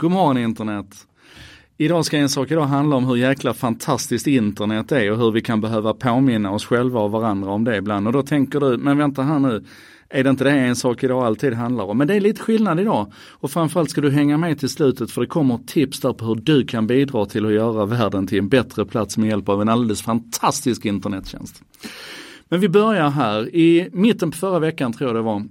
God morgon internet! Idag ska en sak idag handla om hur jäkla fantastiskt internet är och hur vi kan behöva påminna oss själva och varandra om det ibland. Och då tänker du, men vänta här nu, är det inte det en sak idag alltid handlar om? Men det är lite skillnad idag. Och framförallt ska du hänga med till slutet för det kommer tips där på hur du kan bidra till att göra världen till en bättre plats med hjälp av en alldeles fantastisk internettjänst. Men vi börjar här. I mitten på förra veckan tror jag det var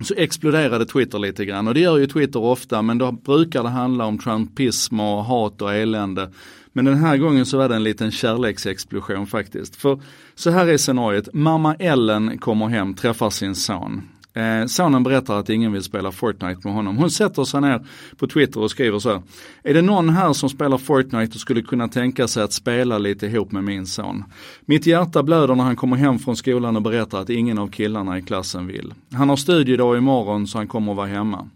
så exploderade Twitter lite grann och det gör ju Twitter ofta men då brukar det handla om trumpism och hat och elände. Men den här gången så var det en liten kärleksexplosion faktiskt. För så här är scenariot, mamma Ellen kommer hem, träffar sin son. Eh, sonen berättar att ingen vill spela Fortnite med honom. Hon sätter sig ner på Twitter och skriver så här. Är det någon här som spelar Fortnite och skulle kunna tänka sig att spela lite ihop med min son? Mitt hjärta blöder när han kommer hem från skolan och berättar att ingen av killarna i klassen vill. Han har studiedag imorgon så han kommer att vara hemma.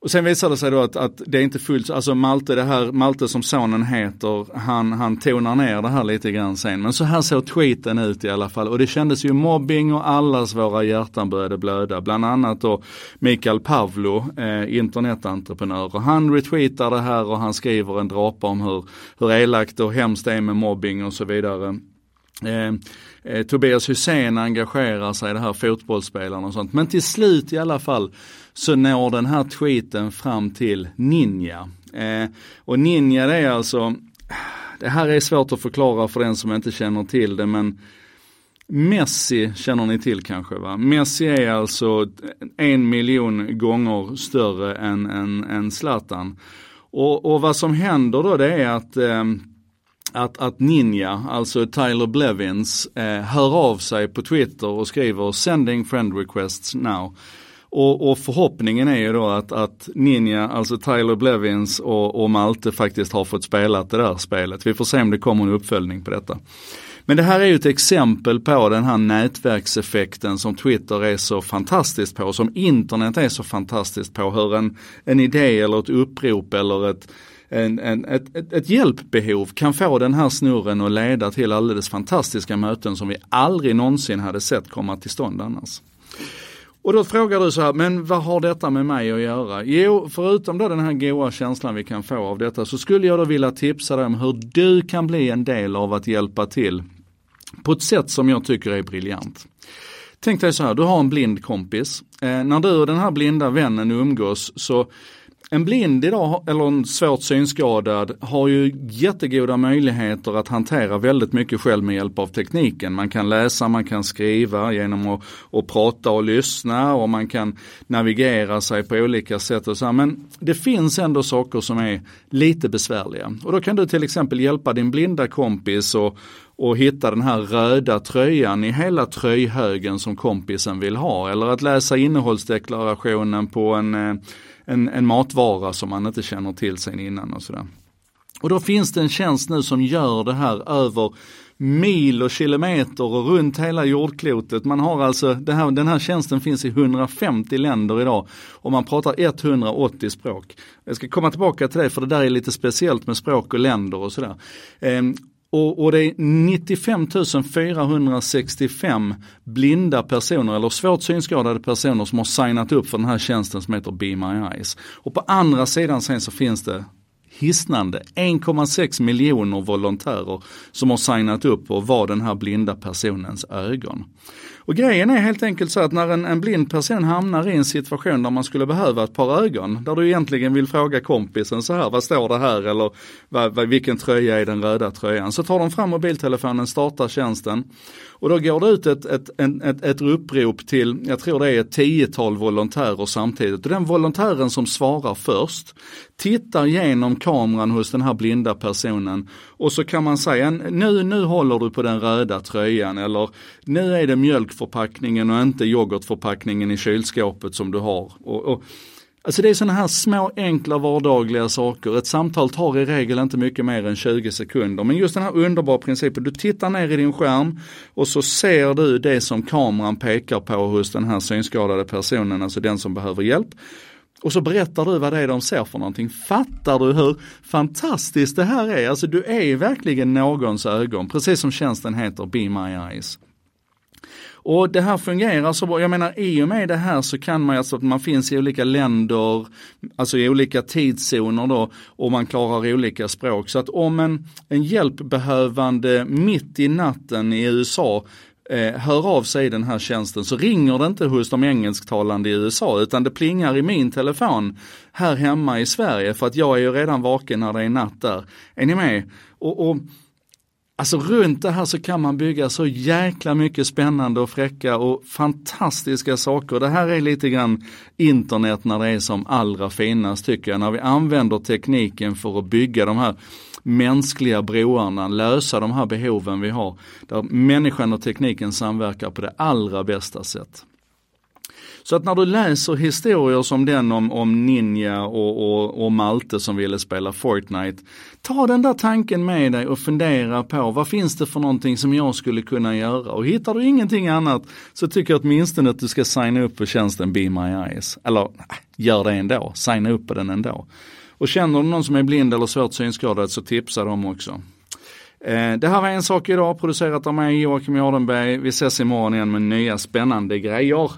Och sen visade det sig då att, att det är inte fullt, alltså Malte, det här, Malte som sonen heter, han, han tonar ner det här lite grann sen. Men så här såg tweeten ut i alla fall och det kändes ju mobbing och allas våra hjärtan började blöda. Bland annat då Mikael Pavlo, eh, internetentreprenör. Och han retweetar det här och han skriver en drapa om hur, hur elakt och hemskt det är med mobbing och så vidare. Eh, eh, Tobias Hysén engagerar sig i det här fotbollsspelarna och sånt. Men till slut i alla fall så når den här tweeten fram till Ninja. Eh, och Ninja det är alltså, det här är svårt att förklara för den som inte känner till det men Messi känner ni till kanske va? Messi är alltså en miljon gånger större än, än, än Zlatan. Och, och vad som händer då det är att eh, att, att Ninja, alltså Tyler Blevins, eh, hör av sig på Twitter och skriver “sending friend requests now”. Och, och, förhoppningen är ju då att, att Ninja, alltså Tyler Blevins och, och Malte faktiskt har fått spela det där spelet. Vi får se om det kommer en uppföljning på detta. Men det här är ju ett exempel på den här nätverkseffekten som Twitter är så fantastiskt på, som internet är så fantastiskt på. Hur en, en idé eller ett upprop eller ett, en, en, ett, ett, ett hjälpbehov kan få den här snurren att leda till alldeles fantastiska möten som vi aldrig någonsin hade sett komma till stånd annars. Och då frågar du så här, men vad har detta med mig att göra? Jo, förutom då den här goa känslan vi kan få av detta så skulle jag då vilja tipsa dig om hur du kan bli en del av att hjälpa till på ett sätt som jag tycker är briljant. Tänk dig så här, du har en blind kompis. Eh, när du och den här blinda vännen umgås så en blind idag, eller en svårt synskadad, har ju jättegoda möjligheter att hantera väldigt mycket själv med hjälp av tekniken. Man kan läsa, man kan skriva genom att, att prata och lyssna och man kan navigera sig på olika sätt. Och så. Men det finns ändå saker som är lite besvärliga. Och då kan du till exempel hjälpa din blinda kompis och, och hitta den här röda tröjan i hela tröjhögen som kompisen vill ha. Eller att läsa innehållsdeklarationen på en eh, en, en matvara som man inte känner till sen innan och sådär. Och då finns det en tjänst nu som gör det här över mil och kilometer och runt hela jordklotet. Man har alltså, här, den här tjänsten finns i 150 länder idag och man pratar 180 språk. Jag ska komma tillbaka till det för det där är lite speciellt med språk och länder och sådär. Ehm, och, och, det är 95 465 blinda personer eller svårt synskadade personer som har signat upp för den här tjänsten som heter Be My Eyes. Och på andra sidan sen så finns det hisnande 1,6 miljoner volontärer som har signat upp och var den här blinda personens ögon. Och grejen är helt enkelt så att när en, en, blind person hamnar i en situation där man skulle behöva ett par ögon, där du egentligen vill fråga kompisen så här, vad står det här eller vad, vad, vilken tröja är den röda tröjan? Så tar de fram mobiltelefonen, startar tjänsten och då går det ut ett, ett, ett, ett upprop till, jag tror det är ett tiotal volontärer samtidigt. Och den volontären som svarar först tittar genom kameran hos den här blinda personen och så kan man säga, nu, nu håller du på den röda tröjan eller nu är det mjölkförpackningen och inte yoghurtförpackningen i kylskåpet som du har. Och, och Alltså det är sådana här små enkla vardagliga saker. Ett samtal tar i regel inte mycket mer än 20 sekunder. Men just den här underbara principen, du tittar ner i din skärm och så ser du det som kameran pekar på hos den här synskadade personen, alltså den som behöver hjälp. Och så berättar du vad det är de ser för någonting. Fattar du hur fantastiskt det här är? Alltså du är verkligen någons ögon, precis som tjänsten heter Be My Eyes. Och det här fungerar så bra. Jag menar i och med det här så kan man alltså att man finns i olika länder, alltså i olika tidszoner då och man klarar olika språk. Så att om en, en hjälpbehövande mitt i natten i USA eh, hör av sig i den här tjänsten så ringer det inte hos de engelsktalande i USA utan det plingar i min telefon här hemma i Sverige för att jag är ju redan vaken när det är natt där. Är ni med? Och, och Alltså runt det här så kan man bygga så jäkla mycket spännande och fräcka och fantastiska saker. Det här är lite grann internet när det är som allra finast tycker jag. När vi använder tekniken för att bygga de här mänskliga broarna, lösa de här behoven vi har. Där människan och tekniken samverkar på det allra bästa sätt. Så att när du läser historier som den om, om Ninja och, och, och Malte som ville spela Fortnite, ta den där tanken med dig och fundera på vad finns det för någonting som jag skulle kunna göra? Och hittar du ingenting annat så tycker jag åtminstone att du ska signa upp på tjänsten Be My Eyes. Eller gör det ändå, signa upp på den ändå. Och känner du någon som är blind eller svårt synskadad så tipsa dem också. Eh, det här var en sak idag, producerat av mig Joakim Jardenberg. Vi ses imorgon igen med nya spännande grejer.